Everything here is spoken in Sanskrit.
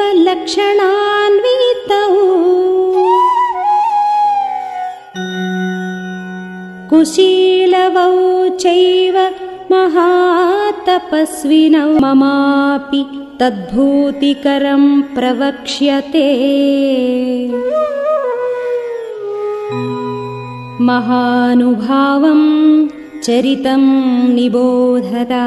लक्षणान्वितौ कुशीलवौ चैव महातपस्विनौ। ममापि तद्भूतिकरं प्रवक्ष्यते। महानुभावं चरितं निबोधता।